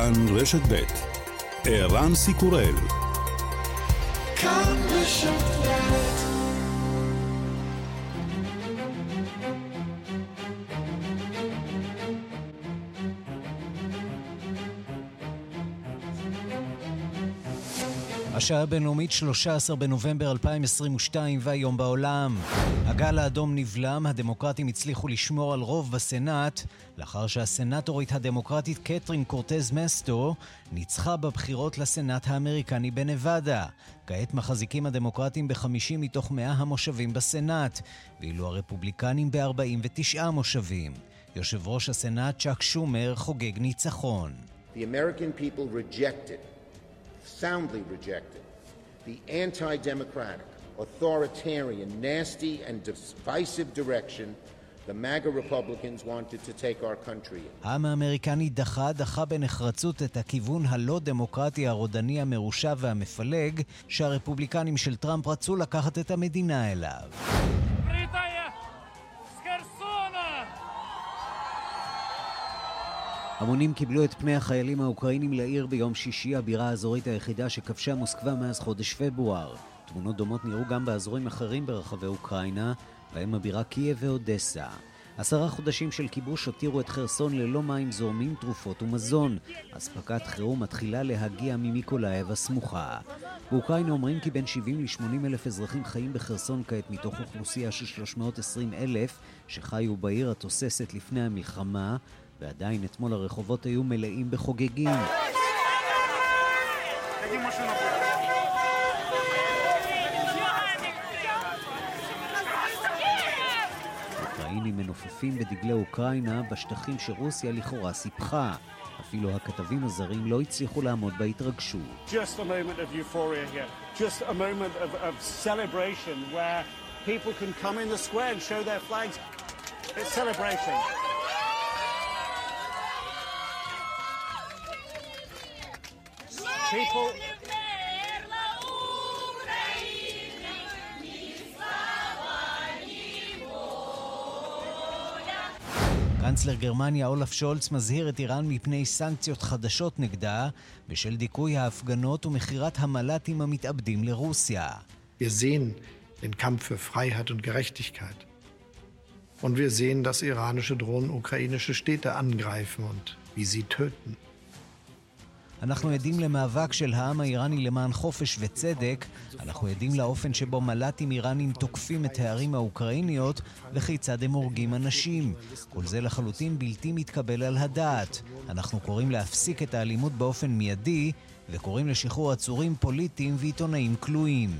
כאן רשת ב' ערן סיקורל. כאן רשת השעה הבינלאומית 13 בנובמבר 2022 והיום בעולם. הגל האדום נבלם, הדמוקרטים הצליחו לשמור על רוב בסנאט, לאחר שהסנאטורית הדמוקרטית קטרין קורטז מסטו ניצחה בבחירות לסנאט האמריקני בנבדה. כעת מחזיקים הדמוקרטים ב-50 מתוך 100 המושבים בסנאט, ואילו הרפובליקנים ב-49 מושבים. יושב ראש הסנאט צ'אק שומר חוגג ניצחון. The American people rejected soundly rejected the anti democratic, authoritarian, nasty, and divisive direction the MAGA Republicans wanted to take our country in. העם האמריקני דחה, דחה בנחרצות את הכיוון הלא דמוקרטי הרודני המרושע והמפלג שהרפובליקנים של טראמפ רצו לקחת את המדינה אליו. המונים קיבלו את פני החיילים האוקראינים לעיר ביום שישי, הבירה האזורית היחידה שכבשה מוסקבה מאז חודש פברואר. תמונות דומות נראו גם באזורים אחרים ברחבי אוקראינה, בהם הבירה קייב ואודסה. עשרה חודשים של כיבוש הותירו את חרסון ללא מים זורמים, תרופות ומזון. אספקת חירום מתחילה להגיע ממיקולאייב הסמוכה. באוקראינה אומרים כי בין 70 ל-80 אלף אזרחים חיים בחרסון כעת מתוך אוכלוסייה של 320 אלף שחיו בעיר התוססת לפני המלחמה. ועדיין אתמול הרחובות היו מלאים בחוגגים. אוקראינים מנופפים בדגלי אוקראינה בשטחים שרוסיה לכאורה סיפחה. אפילו הכתבים הזרים לא הצליחו לעמוד בהתרגשות. Just a moment of euphoria here. Just a moment of, of celebration where people can come in the square and show their flags. It's celebration. people קנצלר גרמניה אולף שולץ מזהיר את איראן מפני סנקציות חדשות נגדה בשל דיכוי ההפגנות ומכירת המל"טים המתאבדים לרוסיה. Wir sehen den Kampf für Freiheit und Gerechtigkeit. Und wir sehen, dass iranische Drohnen ukrainische Städte angreifen und wie sie töten. אנחנו עדים למאבק של העם האיראני למען חופש וצדק, אנחנו עדים לאופן שבו מל"טים איראנים תוקפים את הערים האוקראיניות וכיצד הם הורגים אנשים. כל זה לחלוטין בלתי מתקבל על הדעת. אנחנו קוראים להפסיק את האלימות באופן מיידי וקוראים לשחרור עצורים פוליטיים ועיתונאים כלואים.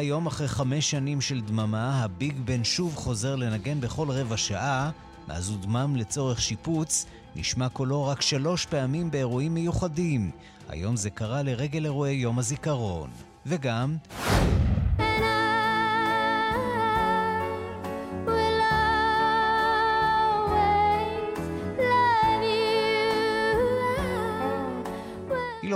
היום אחרי חמש שנים של דממה, הביג בן שוב חוזר לנגן בכל רבע שעה, מאז הוא דמם לצורך שיפוץ, נשמע קולו רק שלוש פעמים באירועים מיוחדים. היום זה קרה לרגל אירועי יום הזיכרון. וגם...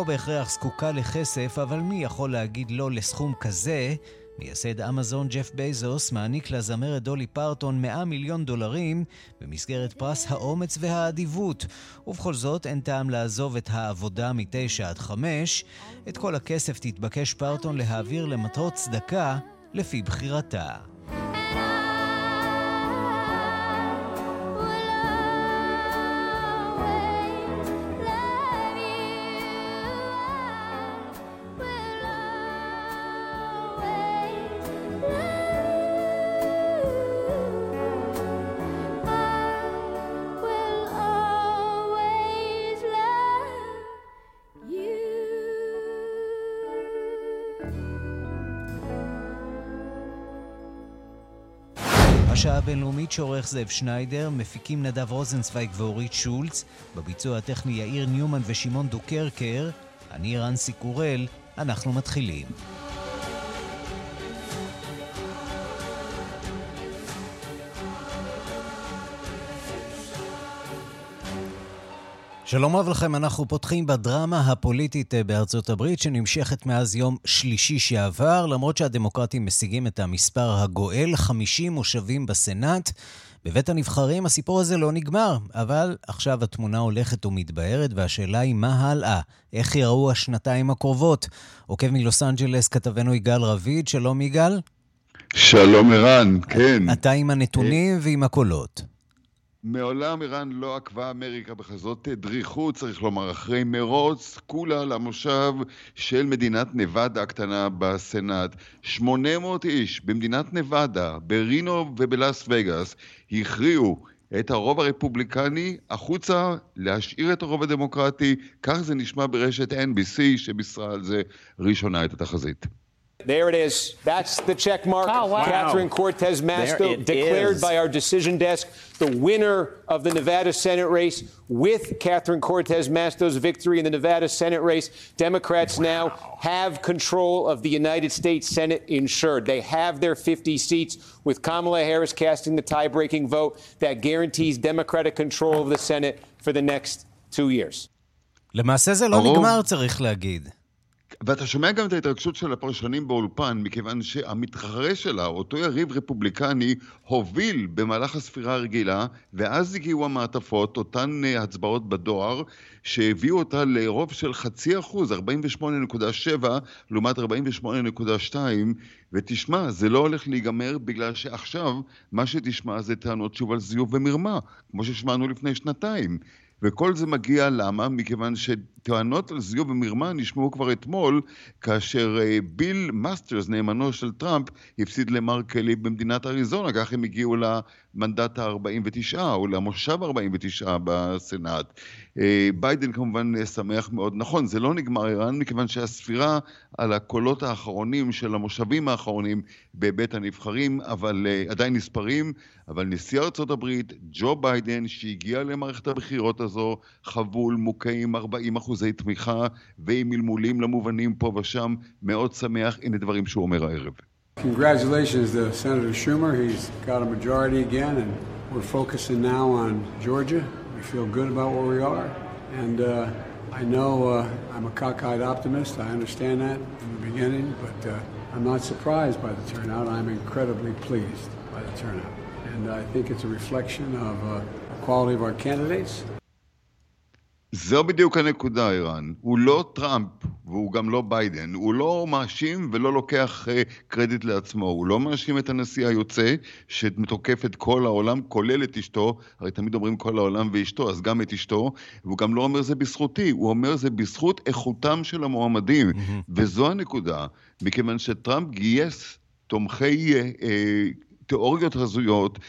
בהכרח זקוקה לכסף, אבל מי יכול להגיד לא לסכום כזה? מייסד אמזון ג'ף בייזוס מעניק לזמרת דולי פרטון 100 מיליון דולרים במסגרת פרס האומץ והאדיבות. ובכל זאת אין טעם לעזוב את העבודה מתשע עד חמש. את כל הכסף תתבקש פרטון להעביר למטרות צדקה לפי בחירתה. השעה הבינלאומית שעורך זאב שניידר, מפיקים נדב רוזנצוויג ואורית שולץ, בביצוע הטכני יאיר ניומן ושמעון דוקרקר, אני רנסי קורל, אנחנו מתחילים. שלום רב לכם, אנחנו פותחים בדרמה הפוליטית אה, בארצות הברית שנמשכת מאז יום שלישי שעבר, למרות שהדמוקרטים משיגים את המספר הגואל, 50 מושבים בסנאט. בבית הנבחרים הסיפור הזה לא נגמר, אבל עכשיו התמונה הולכת ומתבהרת, והשאלה היא מה הלאה? איך יראו השנתיים הקרובות? עוקב מלוס אנג'לס כתבנו יגאל רביד, שלום יגאל. שלום ערן, כן. אתה עם הנתונים ועם הקולות. מעולם איראן לא עקבה אמריקה בכזאת דריכות, צריך לומר, אחרי מרוץ כולה למושב של מדינת נבדה הקטנה בסנאט. 800 איש במדינת נבדה, ברינו ובלאס וגאס, הכריעו את הרוב הרפובליקני החוצה, להשאיר את הרוב הדמוקרטי, כך זה נשמע ברשת NBC שבישרה על זה ראשונה את התחזית. There it is. That's the check mark. Oh, wow. Catherine Cortez Masto declared is. by our decision desk the winner of the Nevada Senate race with Catherine Cortez Masto's victory in the Nevada Senate race. Democrats wow. now have control of the United States Senate insured. They have their 50 seats with Kamala Harris casting the tie breaking vote that guarantees Democratic control of the Senate for the next two years. למעשה זה לא נגמר, צריך להגיד. ואתה שומע גם את ההתרגשות של הפרשנים באולפן, מכיוון שהמתחרה שלה, אותו יריב רפובליקני, הוביל במהלך הספירה הרגילה, ואז הגיעו המעטפות, אותן אה, הצבעות בדואר, שהביאו אותה לרוב של חצי אחוז, 48.7 לעומת 48.2, ותשמע, זה לא הולך להיגמר בגלל שעכשיו מה שתשמע זה טענות שוב על זיוף ומרמה, כמו ששמענו לפני שנתיים. וכל זה מגיע למה? מכיוון שטענות על זיוף ומרמה נשמעו כבר אתמול, כאשר אה, בלייק מאסטרס, נאמנו של טראמפ, הפסיד למרק קלי במדינת אריזונה, כך הם הגיעו למנדט ה-49, או למושב ה-49 בסנאט. אה, ביידן כמובן שמח מאוד. נכון, זה לא נגמר איראן, מכיוון שהספירה על הקולות האחרונים של המושבים האחרונים בבית הנבחרים, אבל uh, עדיין נספרים, אבל נשיא ארצות הברית, ג'ו ביידן, שהגיע למערכת הבחירות הזו, חבול, מוכה עם 40 אחוזי תמיכה ועם מלמולים למובנים פה ושם, מאוד שמח, הנה דברים שהוא אומר הערב. Congratulations to Senator Schumer. He's got a majority again, and we're focusing now on Georgia. We feel good about where we are. And uh, I know uh, I'm a cockeyed optimist. I understand that from the beginning, but uh, I'm not surprised by the turnout. I'm incredibly pleased by the turnout. And I think it's a reflection of uh, the quality of our candidates. זו בדיוק הנקודה, איראן. הוא לא טראמפ והוא גם לא ביידן. הוא לא מאשים ולא לוקח uh, קרדיט לעצמו. הוא לא מאשים את הנשיא היוצא, שמתוקף את כל העולם, כולל את אשתו. הרי תמיד אומרים כל העולם ואשתו, אז גם את אשתו. והוא גם לא אומר זה בזכותי, הוא אומר זה בזכות איכותם של המועמדים. Mm-hmm. וזו הנקודה, מכיוון שטראמפ גייס תומכי uh, uh, תיאוריות הזויות, אה,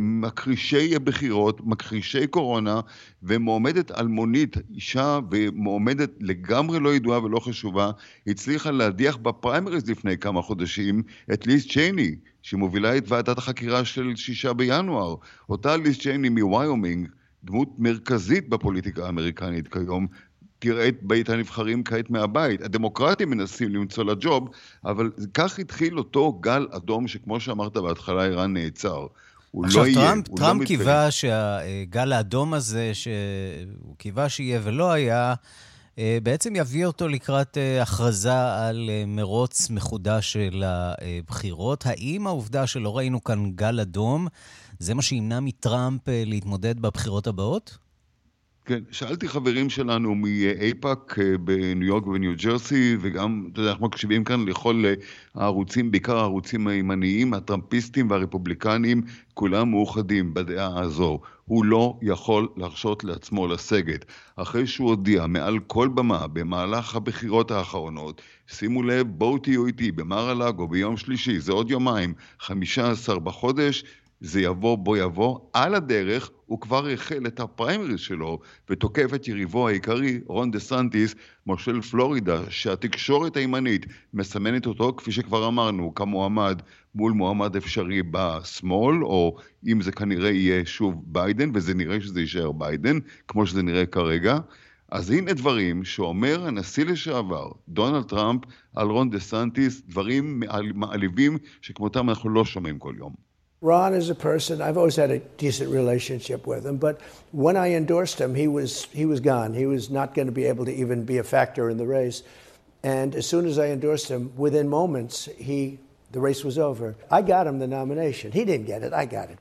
מכחישי בחירות, מכחישי קורונה, ומועמדת אלמונית, אישה ומועמדת לגמרי לא ידועה ולא חשובה, הצליחה להדיח בפריימריז לפני כמה חודשים את ליז צ'ייני, שמובילה את ועדת החקירה של שישה בינואר. אותה ליז צ'ייני מוויומינג, דמות מרכזית בפוליטיקה האמריקנית כיום, תראה את בית הנבחרים כעת מהבית. הדמוקרטים מנסים למצוא לה ג'וב, אבל כך התחיל אותו גל אדום שכמו שאמרת בהתחלה, ערן, נעצר. הוא עכשיו, לא טראמפ, יהיה, הוא טראמפ לא קיווה שהגל האדום הזה, שהוא קיווה שיהיה ולא היה, אה, בעצם יביא אותו לקראת אה, הכרזה על אה, מרוץ מחודש של הבחירות. האם העובדה שלא ראינו כאן גל אדום, זה מה שימנע מטראמפ להתמודד בבחירות הבאות? כן, שאלתי חברים שלנו מאייפאק אה, בניו יורק ובניו ג'רסי, וגם, אתה יודע, אנחנו מקשיבים כאן לכל אה, הערוצים, בעיקר הערוצים הימניים, הטראמפיסטים והרפובליקנים, כולם מאוחדים בדעה הזו. הוא לא יכול להרשות לעצמו לסגת. אחרי שהוא הודיע מעל כל במה במהלך הבחירות האחרונות, שימו לב, בואו תהיו איתי במר הלאגו ביום שלישי, זה עוד יומיים, 15 בחודש, זה יבוא בוא יבוא, על הדרך הוא כבר החל את הפריימריז שלו ותוקף את יריבו העיקרי, רון דה סנטיס, מושל פלורידה, שהתקשורת הימנית מסמנת אותו, כפי שכבר אמרנו, כמועמד מול מועמד אפשרי בשמאל, או אם זה כנראה יהיה שוב ביידן, וזה נראה שזה יישאר ביידן, כמו שזה נראה כרגע. אז הנה דברים שאומר הנשיא לשעבר, דונלד טראמפ, על רון דה סנטיס, דברים מעליבים שכמותם אנחנו לא שומעים כל יום. Ron is a person, I've always had a decent relationship with him, but when I endorsed him, he was, he was gone. He was not going to be able to even be a factor in the race. And as soon as I endorsed him, within moments, he, the race was over. I got him the nomination. He didn't get it, I got it.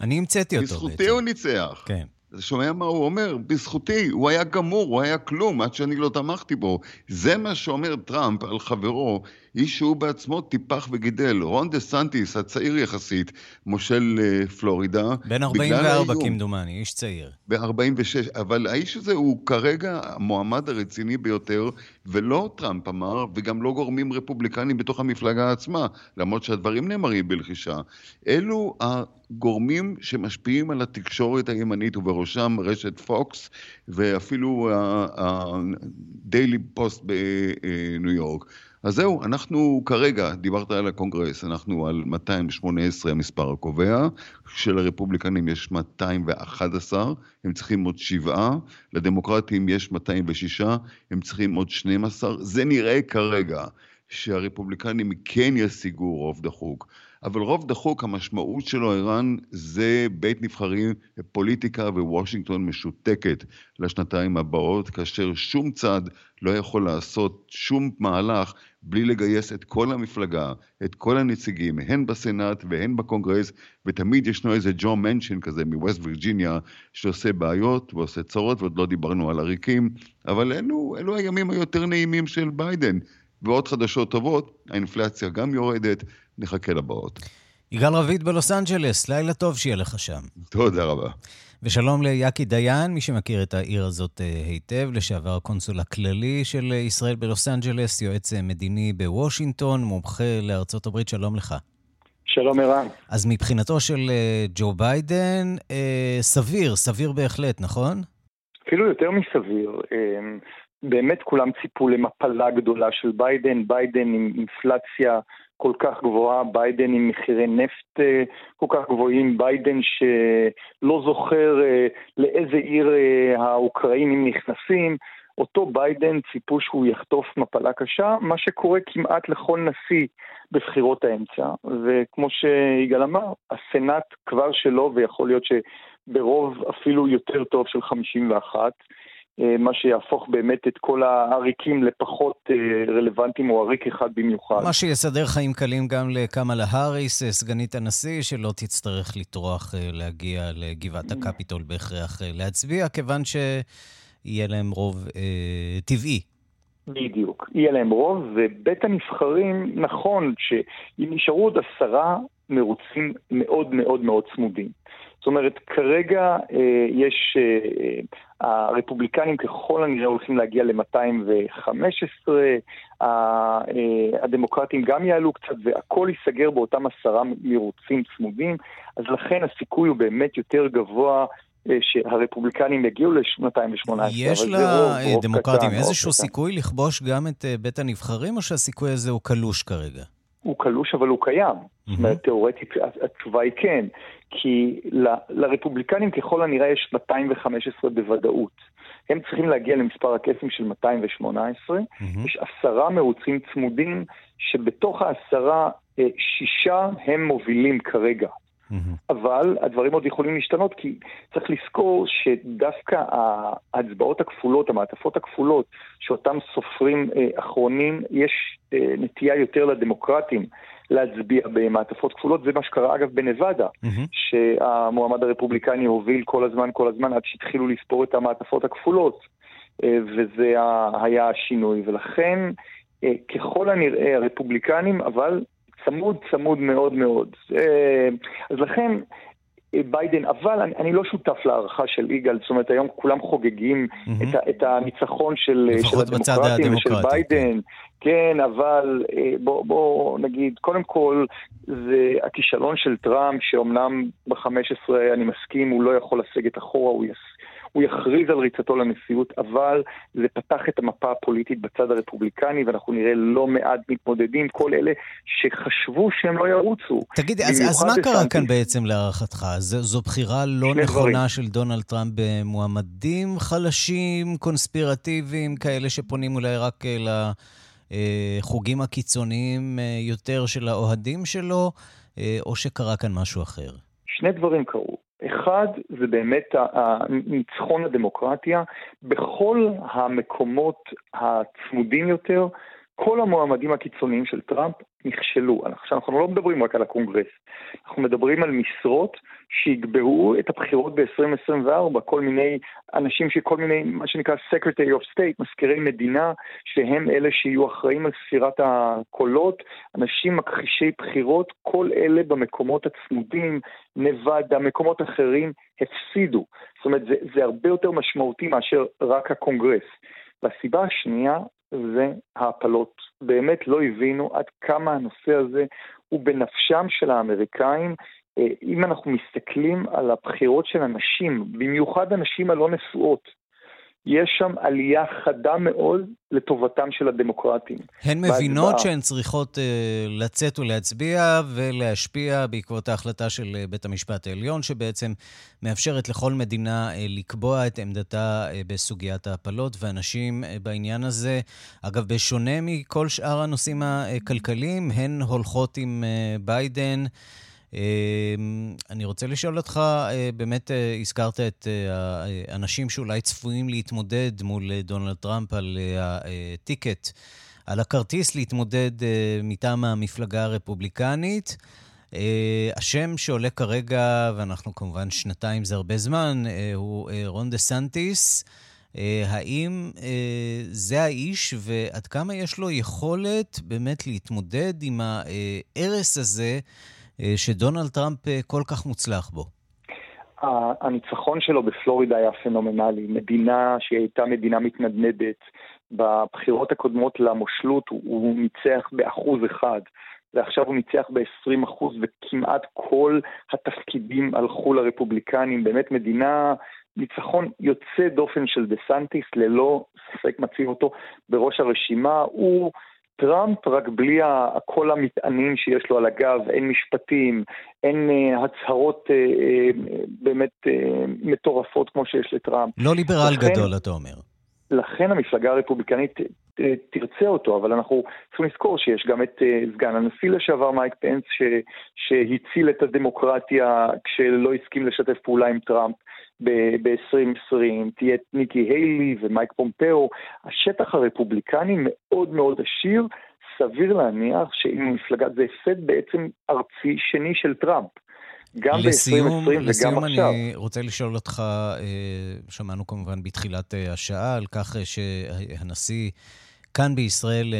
אני המצאתי אותו בעצם. בזכותי הוא ניצח. כן. אתה שומע מה הוא אומר? בזכותי, הוא היה גמור, הוא היה כלום, עד שאני לא תמכתי בו. זה מה שאומר טראמפ על חברו, איש שהוא בעצמו טיפח וגידל. רון דה סנטיס, הצעיר יחסית, מושל פלורידה. בן 44 כמדומני, איש צעיר. ב-46, אבל האיש הזה הוא כרגע המועמד הרציני ביותר, ולא טראמפ אמר, וגם לא גורמים רפובליקנים בתוך המפלגה עצמה, למרות שהדברים נאמרים בלחישה. אלו הגורמים שמשפיעים על התקשורת הימנית, ובראשם רשת פוקס, ואפילו הדיילי פוסט בניו יורק. אז זהו, אנחנו כרגע, דיברת על הקונגרס, אנחנו על 218 המספר הקובע, שלרפובליקנים יש 211, הם צריכים עוד שבעה, לדמוקרטים יש 206, הם צריכים עוד 12, זה נראה כרגע שהרפובליקנים כן ישיגו רוב דחוק. אבל רוב דחוק, המשמעות שלו, ערן, זה בית נבחרים, פוליטיקה בוושינגטון משותקת לשנתיים הבאות, כאשר שום צד לא יכול לעשות שום מהלך בלי לגייס את כל המפלגה, את כל הנציגים, הן בסנאט והן בקונגרס, ותמיד ישנו איזה ג'ו מנשן כזה מווסט וירג'יניה, שעושה בעיות ועושה צרות, ועוד לא דיברנו על עריקים, אבל אלו, אלו הימים היותר נעימים של ביידן. ועוד חדשות טובות, האינפלציה גם יורדת, נחכה לבאות. יגאל רביד בלוס אנג'לס, לילה טוב שיהיה לך שם. תודה רבה. ושלום ליקי דיין, מי שמכיר את העיר הזאת אה, היטב, לשעבר הקונסול הכללי של ישראל בלוס אנג'לס, יועץ אה, מדיני בוושינגטון, מומחה לארצות הברית, שלום לך. שלום ערן. אז מבחינתו של אה, ג'ו ביידן, סביר, סביר בהחלט, נכון? אפילו יותר מסביר. באמת כולם ציפו למפלה גדולה של ביידן, ביידן עם אינפלציה כל כך גבוהה, ביידן עם מחירי נפט אה, כל כך גבוהים, ביידן שלא זוכר אה, לאיזה עיר אה, האוקראינים נכנסים, אותו ביידן ציפו שהוא יחטוף מפלה קשה, מה שקורה כמעט לכל נשיא בבחירות האמצע, וכמו שיגאל אמר, הסנאט כבר שלו, ויכול להיות שברוב אפילו יותר טוב של 51, אה, מה שיהפוך באמת את כל העריקים לפחות אה, רלוונטיים, או עריק אחד במיוחד. מה שיסדר חיים קלים גם לקמאלה האריס, אה, סגנית הנשיא, שלא תצטרך לטרוח להגיע לגבעת הקפיטול בהכרח להצביע, כיוון שיהיה להם רוב אה, טבעי. בדיוק, יהיה להם רוב, ובית הנבחרים, נכון שאם נשארו עוד עשרה מרוצים מאוד מאוד מאוד צמודים. זאת אומרת, כרגע אה, יש, אה, הרפובליקנים ככל הנראה הולכים להגיע ל-215, אה, הדמוקרטים גם יעלו קצת, והכל ייסגר באותם עשרה מרוצים צמודים, אז לכן הסיכוי הוא באמת יותר גבוה. אה, שהרפובליקנים יגיעו ל-218. יש לדמוקרטים איזשהו סיכוי לכבוש גם את אה, בית הנבחרים, או שהסיכוי הזה הוא קלוש כרגע? הוא קלוש, אבל הוא קיים. זאת אומרת, תאורטית התשובה היא כן. כי ל, לרפובליקנים ככל הנראה יש 215 בוודאות. הם צריכים להגיע למספר הקסם של 218. Mm-hmm. יש עשרה מרוצים צמודים, שבתוך העשרה, אה, שישה הם מובילים כרגע. Mm-hmm. אבל הדברים עוד יכולים להשתנות, כי צריך לזכור שדווקא ההצבעות הכפולות, המעטפות הכפולות, שאותם סופרים אה, אחרונים, יש אה, נטייה יותר לדמוקרטים להצביע במעטפות כפולות. זה מה שקרה אגב בנבדה, mm-hmm. שהמועמד הרפובליקני הוביל כל הזמן, כל הזמן, עד שהתחילו לספור את המעטפות הכפולות. אה, וזה היה השינוי, ולכן ככל הנראה הרפובליקנים, אבל צמוד צמוד מאוד מאוד. אז לכן ביידן, אבל אני, אני לא שותף להערכה של יגאל, זאת אומרת היום כולם חוגגים mm-hmm. את, את הניצחון של, של הדמוקרטים ושל ביידן, כן, אבל אה, בוא, בוא נגיד, קודם כל זה הכישלון של טראמפ, שאומנם ב-15 אני מסכים, הוא לא יכול לסגת אחורה, הוא יס... הוא יכריז על ריצתו לנשיאות, אבל זה פתח את המפה הפוליטית בצד הרפובליקני, ואנחנו נראה לא מעט מתמודדים, כל אלה שחשבו שהם לא ירוצו. תגיד, אז, אז מה קרה כאן בעצם להערכתך? זו, זו בחירה לא נכונה דברים. של דונלד טראמפ במועמדים חלשים, קונספירטיביים, כאלה שפונים אולי רק לחוגים הקיצוניים אה, יותר של האוהדים שלו? או שקרה כאן משהו אחר? שני דברים קרו. אחד, זה באמת ניצחון הדמוקרטיה בכל המקומות הצמודים יותר. כל המועמדים הקיצוניים של טראמפ נכשלו. עכשיו אנחנו לא מדברים רק על הקונגרס, אנחנו מדברים על משרות שיקבעו את הבחירות ב-2024, כל מיני אנשים שכל מיני, מה שנקרא Secretary of State, מזכירי מדינה, שהם אלה שיהיו אחראים על ספירת הקולות, אנשים מכחישי בחירות, כל אלה במקומות הצמודים, נבדה, מקומות אחרים, הפסידו. זאת אומרת, זה, זה הרבה יותר משמעותי מאשר רק הקונגרס. והסיבה השנייה זה ההפלות. באמת לא הבינו עד כמה הנושא הזה הוא בנפשם של האמריקאים. אה, אם אנחנו מסתכלים על הבחירות של הנשים, במיוחד הנשים הלא נשואות, יש שם עלייה חדה מאוד לטובתם של הדמוקרטים. הן מבינות שהן צריכות uh, לצאת ולהצביע ולהשפיע בעקבות ההחלטה של uh, בית המשפט העליון, שבעצם מאפשרת לכל מדינה uh, לקבוע את עמדתה uh, בסוגיית ההפלות, ואנשים uh, בעניין הזה, אגב, בשונה מכל שאר הנושאים הכלכליים, הן הולכות עם uh, ביידן. אמ, אני רוצה לשאול אותך, אה, באמת אה, הזכרת את אה, האנשים שאולי צפויים להתמודד מול דונלד טראמפ על ה ticket, על הכרטיס להתמודד מטעם המפלגה הרפובליקנית. השם שעולה כרגע, ואנחנו כמובן שנתיים זה הרבה זמן, הוא רון דה סנטיס. האם זה האיש ועד כמה יש לו יכולת באמת להתמודד עם ההרס הזה שדונלד טראמפ אה, כל כך מוצלח בו? הניצחון שלו בפלורידה היה פנומנלי. מדינה שהיא הייתה מדינה מתנדנדת. בבחירות הקודמות למושלות הוא ניצח באחוז אחד. ועכשיו הוא ניצח ב-20 אחוז, וכמעט כל התפקידים הלכו לרפובליקנים. באמת מדינה, ניצחון יוצא דופן של דה סנטיס, ללא ספק מציב אותו בראש הרשימה. הוא טראמפ, רק בלי כל המטענים שיש לו על הגב, אין משפטים, אין אה, הצהרות אה, אה, באמת מטורפות כמו שיש לטראמפ. לא ליברל לכן, גדול, אתה אומר. לכן המפלגה הרפובליקנית תרצה אותו, אבל אנחנו צריכים לזכור שיש גם את סגן הנשיא לשעבר מייק פנס, ש, שהציל את הדמוקרטיה כשלא הסכים לשתף פעולה עם טראמפ. ב-2020, תהיה ניקי היילי ומייק פומפאו, השטח הרפובליקני מאוד מאוד עשיר, סביר להניח שאם המפלגה, זה הפסד בעצם ארצי שני של טראמפ. גם ב-2020 וגם לסיום עכשיו. אני רוצה לשאול אותך, אה, שמענו כמובן בתחילת אה, השעה על כך אה, שהנשיא כאן בישראל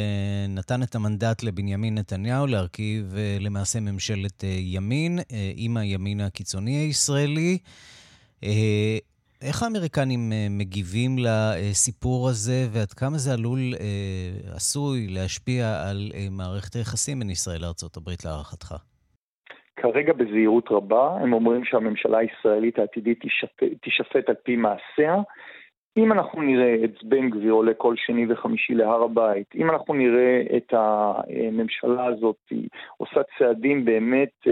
נתן את המנדט לבנימין נתניהו להרכיב למעשה ממשלת ימין עם הימין הקיצוני הישראלי. אה, איך האמריקנים אה, מגיבים לסיפור הזה, ועד כמה זה עלול, אה, עשוי, להשפיע על מערכת היחסים בין ישראל לארה"ב להערכתך? כרגע בזהירות רבה, הם אומרים שהממשלה הישראלית העתידית תישפט, על פי מעשיה. אם אנחנו נראה את בן גביר עולה כל שני וחמישי להר הבית, אם אנחנו נראה את הממשלה הזאת עושה צעדים באמת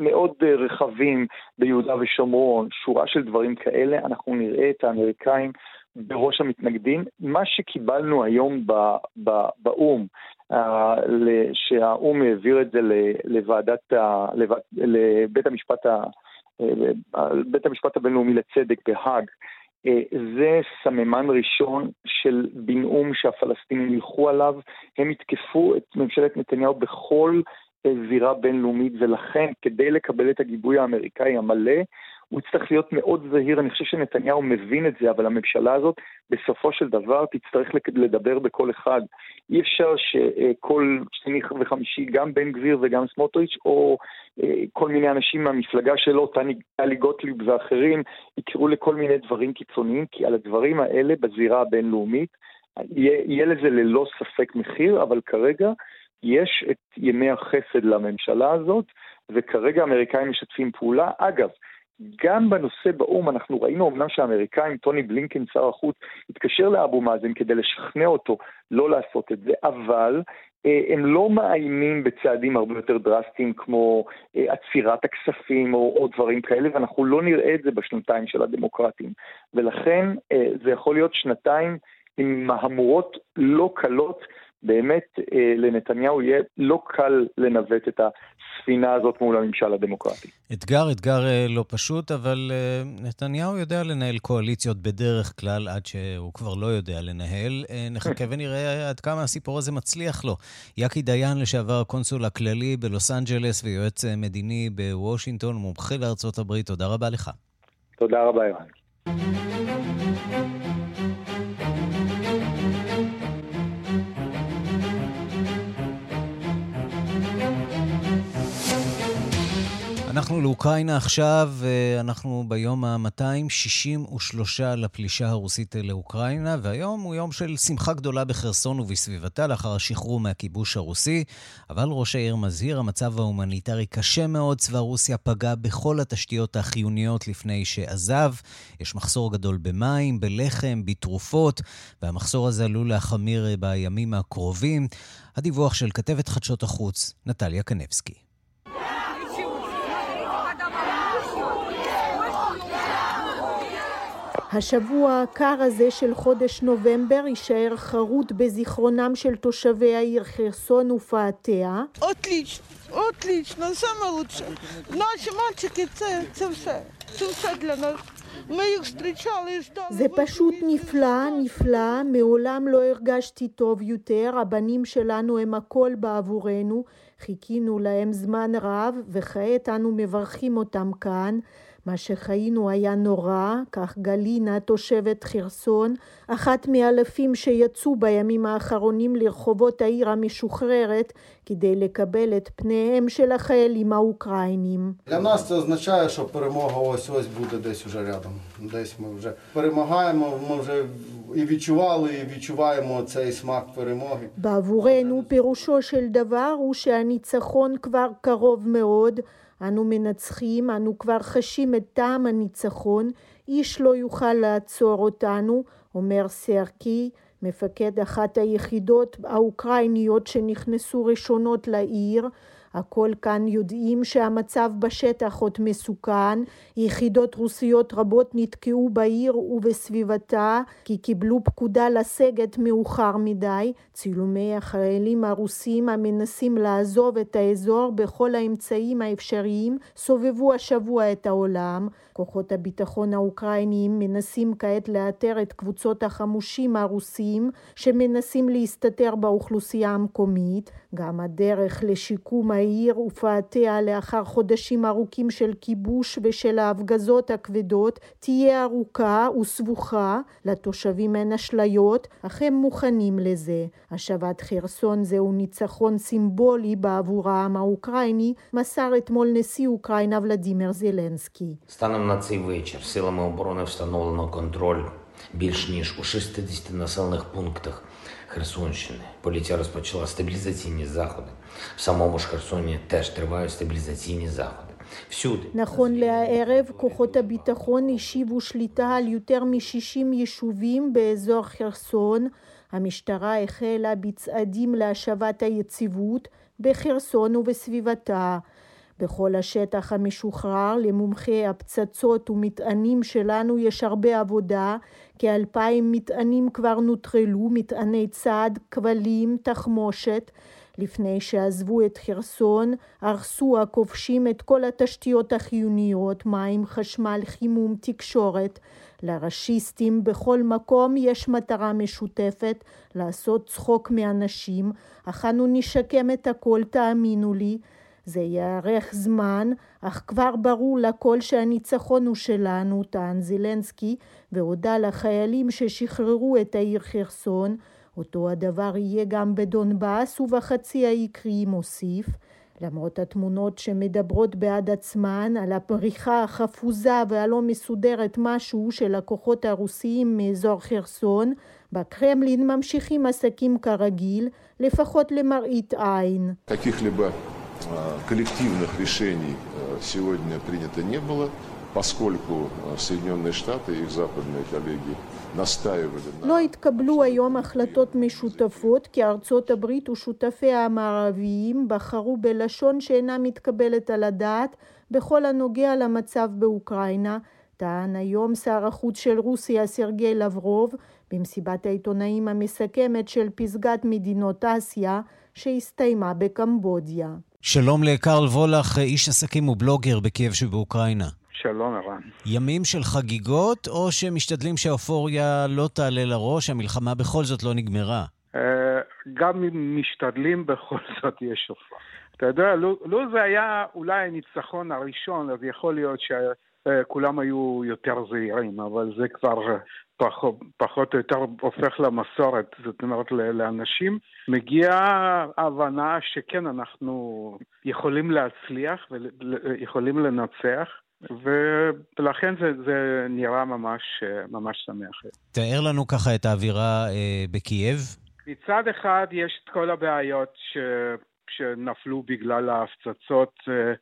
מאוד אה, רחבים ביהודה ושומרון, שורה של דברים כאלה, אנחנו נראה את האמריקאים בראש המתנגדים. מה שקיבלנו היום באו"ם, שהאו"ם העביר את זה לוועדת, לבית המשפט, ה, בית המשפט הבינלאומי לצדק בהאג, אה, זה סממן ראשון של בנאום שהפלסטינים ילכו עליו. הם יתקפו את ממשלת נתניהו בכל זירה בינלאומית, ולכן כדי לקבל את הגיבוי האמריקאי המלא, הוא יצטרך להיות מאוד זהיר. אני חושב שנתניהו מבין את זה, אבל הממשלה הזאת בסופו של דבר תצטרך לדבר בקול אחד. אי אפשר שכל שני וחמישי, גם בן גביר וגם סמוטריץ', או אה, כל מיני אנשים מהמפלגה שלו, טלי גוטליב ואחרים, יקראו לכל מיני דברים קיצוניים, כי על הדברים האלה בזירה הבינלאומית יהיה, יהיה לזה ללא ספק מחיר, אבל כרגע יש את ימי החסד לממשלה הזאת, וכרגע האמריקאים משתפים פעולה. אגב, גם בנושא באו"ם אנחנו ראינו אמנם שהאמריקאים, טוני בלינקן, שר החוץ, התקשר לאבו מאזן כדי לשכנע אותו לא לעשות את זה, אבל אה, הם לא מאיימים בצעדים הרבה יותר דרסטיים כמו אה, עצירת הכספים או, או דברים כאלה, ואנחנו לא נראה את זה בשנתיים של הדמוקרטים. ולכן אה, זה יכול להיות שנתיים עם מהמורות לא קלות באמת אה, לנתניהו יהיה לא קל לנווט את הספינה הזאת מול הממשל הדמוקרטי. אתגר, אתגר אה, לא פשוט, אבל אה, נתניהו יודע לנהל קואליציות בדרך כלל, עד שהוא כבר לא יודע לנהל. אה, נחכה ונראה עד כמה הסיפור הזה מצליח לו. יקי דיין, לשעבר הקונסול הכללי בלוס אנג'לס ויועץ מדיני בוושינגטון, מומחה לארצות הברית, תודה רבה לך. תודה רבה, ירן. אנחנו לאוקראינה עכשיו, אנחנו ביום ה-263 לפלישה הרוסית לאוקראינה, והיום הוא יום של שמחה גדולה בחרסון ובסביבתה לאחר השחרור מהכיבוש הרוסי, אבל ראש העיר מזהיר, המצב ההומניטרי קשה מאוד, צבא רוסיה פגע בכל התשתיות החיוניות לפני שעזב. יש מחסור גדול במים, בלחם, בתרופות, והמחסור הזה עלול להחמיר בימים הקרובים. הדיווח של כתבת חדשות החוץ, נטליה קנבסקי. השבוע הקר הזה של חודש נובמבר יישאר חרוט בזיכרונם של תושבי העיר חרסון ופאתיה. זה פשוט נפלא, נפלא, מעולם לא הרגשתי טוב יותר, הבנים שלנו הם הכל בעבורנו, חיכינו להם זמן רב וכעת אנו מברכים אותם כאן. מה שחיינו היה נורא, כך גלינה, תושבת חרסון, אחת מאלפים שיצאו בימים האחרונים לרחובות העיר המשוחררת כדי לקבל את פניהם של החיילים האוקראינים. Для нас це означає, що перемога ось ось буде десь уже рядом. Десь ми вже перемагаємо, ми вже і відчували, і відчуваємо цей смак перемоги. בעבורנו פירושו של דבר הוא שהניצחון כבר קרוב מאוד. אנו מנצחים, אנו כבר חשים את טעם הניצחון, איש לא יוכל לעצור אותנו, אומר סרקי, מפקד אחת היחידות האוקראיניות שנכנסו ראשונות לעיר, הכל כאן יודעים שהמצב בשטח עוד מסוכן, יחידות רוסיות רבות נתקעו בעיר ובסביבתה כי קיבלו פקודה לסגת מאוחר מדי, צילומי החיילים הרוסים המנסים לעזוב את האזור בכל האמצעים האפשריים סובבו השבוע את העולם, כוחות הביטחון האוקראיניים מנסים כעת לאתר את קבוצות החמושים הרוסים שמנסים להסתתר באוכלוסייה המקומית, גם הדרך לשיקום העיר ופאתיה לאחר חודשים ארוכים של כיבוש ושל ההפגזות הכבדות תהיה ארוכה וסבוכה, לתושבים אין אשליות, אך הם מוכנים לזה. השבת חרסון זהו ניצחון סימבולי בעבור העם האוקראיני, מסר אתמול נשיא אוקראינה ולדימיר זלנסקי. Станом на цей вечір силами оборони встановлено контроль більш ніж у 60 населених пунктах Херсонщини. Поліція розпочала стабілізаційні заходи. В самому ж Херсоні теж тривають стабілізаційні заходи. всюди. נכון לערב, כוחות הביטחון השיבו שליטה על יותר מ-60 יישובים באזור חרסון. המשטרה החלה בצעדים להשבת היציבות בחרסון ובסביבתה. בכל השטח המשוחרר למומחי הפצצות ומטענים שלנו יש הרבה עבודה, כאלפיים מטענים כבר נוטרלו, מטעני צעד, כבלים, תחמושת. לפני שעזבו את חרסון, הרסו הכובשים את כל התשתיות החיוניות, מים, חשמל, חימום, תקשורת. לראשיסטים בכל מקום יש מטרה משותפת, לעשות צחוק מאנשים, אך אנו נשקם את הכל, תאמינו לי. זה יארך זמן, אך כבר ברור לכל שהניצחון הוא שלנו, טען זילנסקי, והודה לחיילים ששחררו את העיר חרסון. אותו הדבר יהיה גם בדונבאס ובחצי האי קרי מוסיף. למרות התמונות שמדברות בעד עצמן על הפריחה החפוזה והלא מסודרת משהו של הכוחות הרוסיים מאזור חרסון, בקרמלין ממשיכים עסקים כרגיל, לפחות למראית עין. коллективных решений сегодня принято не было, поскольку Соединенные Штаты и их западные коллеги לא התקבלו היום החלטות משותפות כי ארצות הברית ושותפיה המערביים בחרו בלשון שאינה מתקבלת על הדעת בכל הנוגע למצב באוקראינה, טען היום שר החוץ של רוסיה סרגי לברוב במסיבת העיתונאים המסכמת של פסגת מדינות אסיה שהסתיימה בקמבודיה. שלום לקרל וולך, איש עסקים ובלוגר בקייב שבאוקראינה. שלום, ערן. ימים של חגיגות, או שמשתדלים שהאופוריה לא תעלה לראש, המלחמה בכל זאת לא נגמרה? אה, גם אם משתדלים, בכל זאת יש שופר. אתה יודע, לו, לו זה היה אולי הניצחון הראשון, אז יכול להיות שכולם היו יותר זהירים, אבל זה כבר פחות, פחות או יותר הופך למסורת. זאת אומרת, לאנשים מגיעה הבנה שכן, אנחנו יכולים להצליח ויכולים לנצח. ולכן זה, זה נראה ממש, ממש שמח. תאר לנו ככה את האווירה אה, בקייב. מצד אחד יש את כל הבעיות ש, שנפלו בגלל ההפצצות, אה,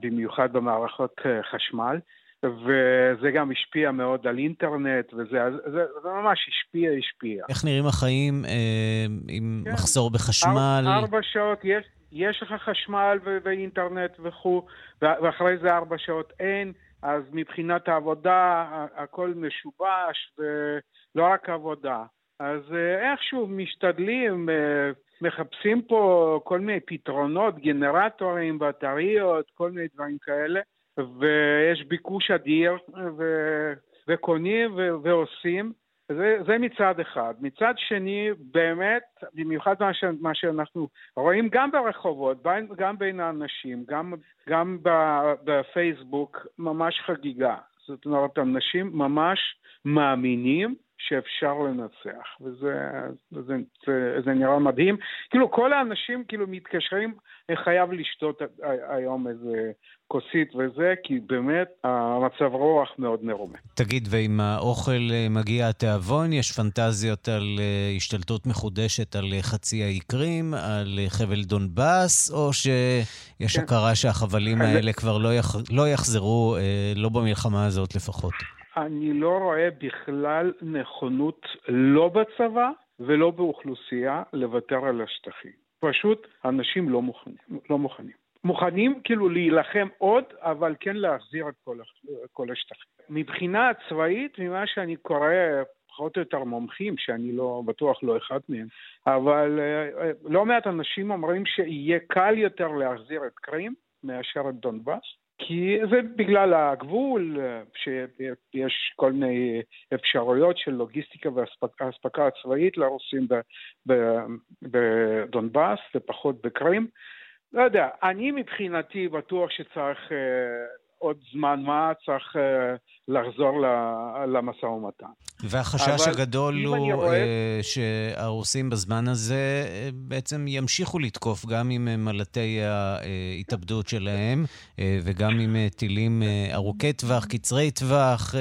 במיוחד במערכות אה, חשמל. וזה גם השפיע מאוד על אינטרנט, וזה זה, זה ממש השפיע, השפיע. איך נראים החיים אה, עם כן. מחסור בחשמל? אר, ארבע שעות, יש, יש לך חשמל ו- ואינטרנט וכו', ואחרי זה ארבע שעות אין, אז מבחינת העבודה הכל משובש, ולא רק עבודה. אז אה, איכשהו משתדלים, אה, מחפשים פה כל מיני פתרונות, גנרטורים, בטריות, כל מיני דברים כאלה, ויש ביקוש אדיר, ו- וקונים ו- ועושים. זה, זה מצד אחד. מצד שני, באמת, במיוחד מה, ש, מה שאנחנו רואים גם ברחובות, גם בין האנשים, גם, גם בפייסבוק, ממש חגיגה. זאת אומרת, אנשים ממש מאמינים שאפשר לנצח, וזה זה, זה, זה נראה מדהים. כאילו כל האנשים כאילו מתקשרים, חייב לשתות היום איזה כוסית וזה, כי באמת המצב רוח מאוד מרומה. תגיד, ועם האוכל אה, מגיע התיאבון? יש פנטזיות על אה, השתלטות מחודשת על אה, חצי האי קרים, על חבל דונבאס, או שיש כן. הכרה שהחבלים האלה כבר לא, יח... לא יחזרו, לא במלחמה הזאת לפחות? אני לא רואה בכלל נכונות לא בצבא ולא באוכלוסייה לוותר על השטחים. פשוט אנשים לא מוכנים. לא מוכנים. מוכנים כאילו להילחם עוד, אבל כן להחזיר את כל, כל השטחים. מבחינה צבאית, ממה שאני קורא, פחות או יותר מומחים, שאני לא בטוח לא אחד מהם, אבל uh, לא מעט אנשים אומרים שיהיה קל יותר להחזיר את קרים מאשר את דונבאס. כי זה בגלל הגבול, שיש כל מיני אפשרויות של לוגיסטיקה ואספקה הצבאית לרוסים בדונבאס ופחות בקרים. לא יודע, אני מבחינתי בטוח שצריך uh, עוד זמן מה, צריך uh, לחזור למשא ומתן. והחשש הגדול הוא רואה... uh, שהרוסים בזמן הזה uh, בעצם ימשיכו לתקוף גם עם מלטי ההתאבדות שלהם וגם עם טילים ארוכי טווח, קצרי טווח.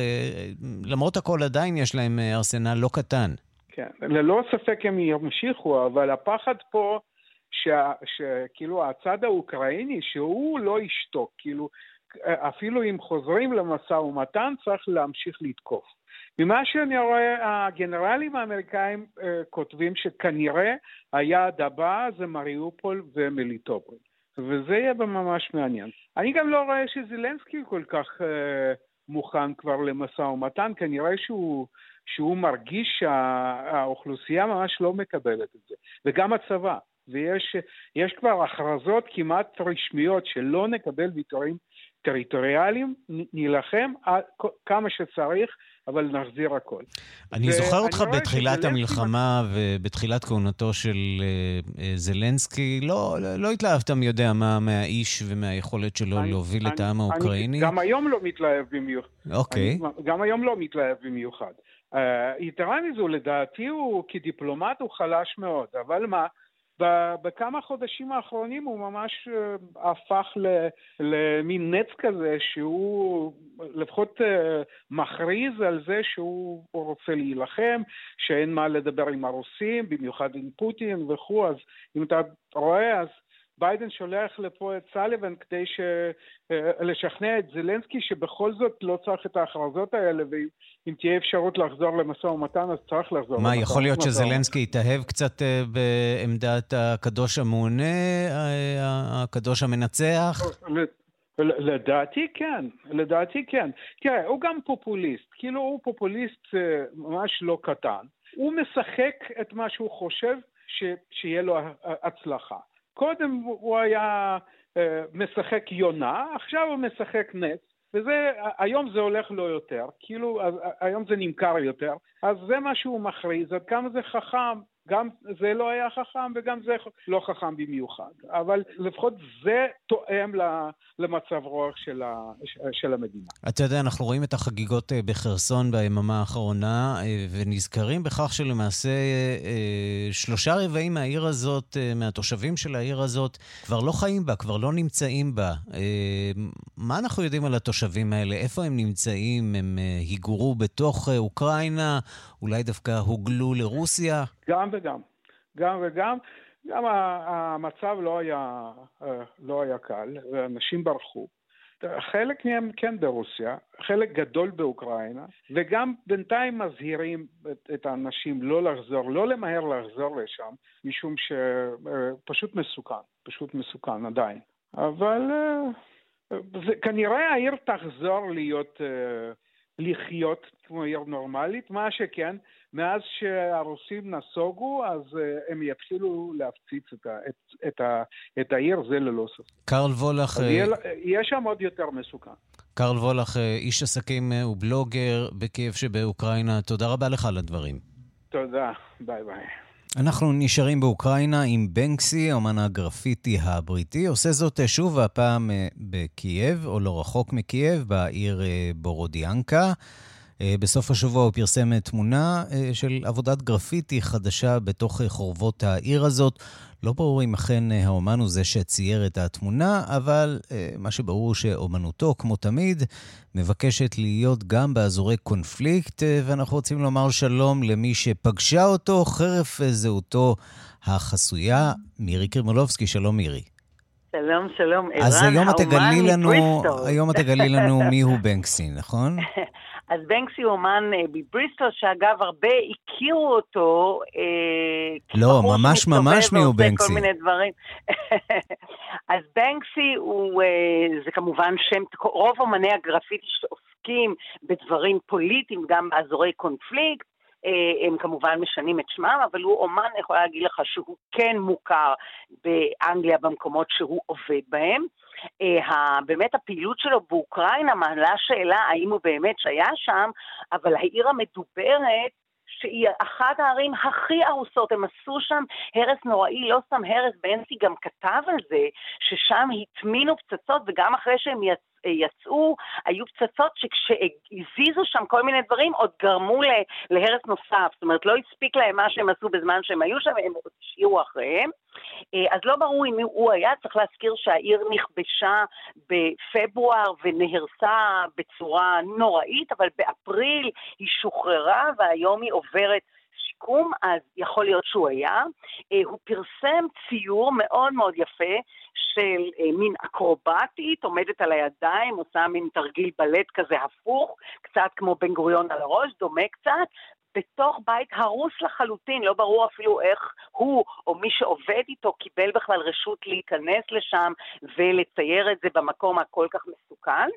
למרות הכל עדיין יש להם ארסנל לא קטן. כן, ללא ספק הם ימשיכו, אבל הפחד פה... שכאילו הצד האוקראיני, שהוא לא ישתוק, כאילו אפילו אם חוזרים למשא ומתן צריך להמשיך לתקוף. ממה שאני רואה, הגנרלים האמריקאים uh, כותבים שכנראה היעד הבא זה מריופול ומליטופול, וזה יהיה ממש מעניין. אני גם לא רואה שזילנסקי כל כך uh, מוכן כבר למשא ומתן, כנראה שהוא, שהוא מרגיש שהאוכלוסייה ממש לא מקבלת את זה, וגם הצבא. ויש כבר הכרזות כמעט רשמיות שלא נקבל ויתורים טריטוריאליים, נילחם כמה שצריך, אבל נחזיר הכל. אני זוכר אותך בתחילת המלחמה ובתחילת כהונתו של אה, אה, זלנסקי, לא, לא התלהבת מי יודע מה מהאיש ומהיכולת שלו אני, להוביל אני, את העם האוקראיני. גם היום לא מתלהב במיוחד. אוקיי. גם היום לא מתלהב במיוחד. Uh, יתרה מזו, לדעתי הוא כדיפלומט הוא חלש מאוד, אבל מה? בכמה חודשים האחרונים הוא ממש אה, הפך למין נץ כזה שהוא לפחות אה, מכריז על זה שהוא רוצה להילחם, שאין מה לדבר עם הרוסים, במיוחד עם פוטין וכו', אז אם אתה רואה אז ביידן שולח לפה את סליבן כדי ש... אה, לשכנע את זלנסקי שבכל זאת לא צריך את ההכרזות האלה, ואם תהיה אפשרות לחזור למשא ומתן, אז צריך לחזור מה, יכול להיות שזלנסקי יתאהב קצת אה, בעמדת הקדוש המעונה, אה, הקדוש המנצח? לדעתי כן, לדעתי כן. תראה, הוא גם פופוליסט, כאילו הוא פופוליסט ממש לא קטן. הוא משחק את מה שהוא חושב ש, שיהיה לו הצלחה. קודם הוא היה משחק יונה, עכשיו הוא משחק נץ, וזה, היום זה הולך לו יותר, כאילו היום זה נמכר יותר, אז זה מה שהוא מכריז, עד כמה זה חכם גם זה לא היה חכם וגם זה לא חכם במיוחד, אבל לפחות זה תואם למצב רוח של, ה, של המדינה. אתה יודע, אנחנו רואים את החגיגות אה, בחרסון ביממה האחרונה, אה, ונזכרים בכך שלמעשה אה, שלושה רבעים מהעיר הזאת, מהתושבים של העיר הזאת, כבר לא חיים בה, כבר לא נמצאים בה. מה אנחנו יודעים על התושבים האלה? איפה הם נמצאים? הם היגרו בתוך אוקראינה? אולי דווקא הוגלו לרוסיה? גם וגם. גם וגם. גם המצב לא היה, אה, לא היה קל, ואנשים ברחו. חלק מהם כן ברוסיה, חלק גדול באוקראינה, וגם בינתיים מזהירים את, את האנשים לא לחזור, לא למהר לחזור לשם, משום שפשוט אה, מסוכן, פשוט מסוכן עדיין. אבל אה, זה, כנראה העיר תחזור להיות, לחיות כמו עיר נורמלית, מה שכן, מאז שהרוסים נסוגו, אז uh, הם יתחילו להפציץ את, ה, את, את, ה, את העיר, זה ללא סוף. קרל וולך... יהיה, יהיה שם עוד יותר מסוכן. קרל וולך, אה, איש עסקים אה, ובלוגר בקייב שבאוקראינה, תודה רבה לך על הדברים. תודה, ביי ביי. אנחנו נשארים באוקראינה עם בנקסי, אומן הגרפיטי הבריטי. עושה זאת שוב, הפעם בקייב, או לא רחוק מקייב, בעיר בורודיאנקה. אה, בסוף השבוע הוא פרסם תמונה אה, של עבודת גרפיטי חדשה בתוך אה, חורבות העיר הזאת. לא ברור אם אכן האומן הוא זה שצייר את התמונה, אבל מה שברור שאומנותו, כמו תמיד, מבקשת להיות גם באזורי קונפליקט, ואנחנו רוצים לומר שלום למי שפגשה אותו חרף זהותו החסויה, מירי קרימולובסקי. שלום מירי. שלום, שלום, ערן, אז היום את תגלי לנו, היום את תגלי לנו מיהו בנקסי, נכון? אז בנקסי הוא אומן אה, מבריסטול, שאגב, הרבה הכירו אותו. אה, לא, ממש ממש מיהו בנקסי. כל מיני דברים. אז בנקסי הוא, אה, זה כמובן שם, רוב אומני הגרפיטי שעוסקים בדברים פוליטיים, גם באזורי קונפליקט. הם כמובן משנים את שמם, אבל הוא אומן, אני יכולה להגיד לך שהוא כן מוכר באנגליה במקומות שהוא עובד בהם. אה, באמת הפעילות שלו באוקראינה מעלה שאלה האם הוא באמת שהיה שם, אבל העיר המדוברת שהיא אחת הערים הכי ארוסות, הם עשו שם הרס נוראי, לא סתם הרס, בנסי גם כתב על זה, ששם הטמינו פצצות, וגם אחרי שהם יצאו, יצאו, היו פצצות שכשהזיזו שם כל מיני דברים, עוד גרמו להרס נוסף. זאת אומרת, לא הספיק להם מה שהם עשו בזמן שהם היו שם, הם עוד השאירו אחריהם. אה, אז לא ברור אם הוא היה, צריך להזכיר שהעיר נכבשה בפברואר ונהרסה בצורה נוראית, אבל באפריל היא שוחררה והיום היא עוברת שיקום, אז יכול להיות שהוא היה. אה, הוא פרסם ציור מאוד מאוד יפה של אה, מין אקרובטית, עומדת על הידיים, עושה מין תרגיל בלט כזה הפוך, קצת כמו בן גוריון על הראש, דומה קצת, בתוך בית הרוס לחלוטין, לא ברור אפילו איך הוא או מי שעובד איתו קיבל בכלל רשות להיכנס לשם ולצייר את זה במקום הכל כך מסוכן.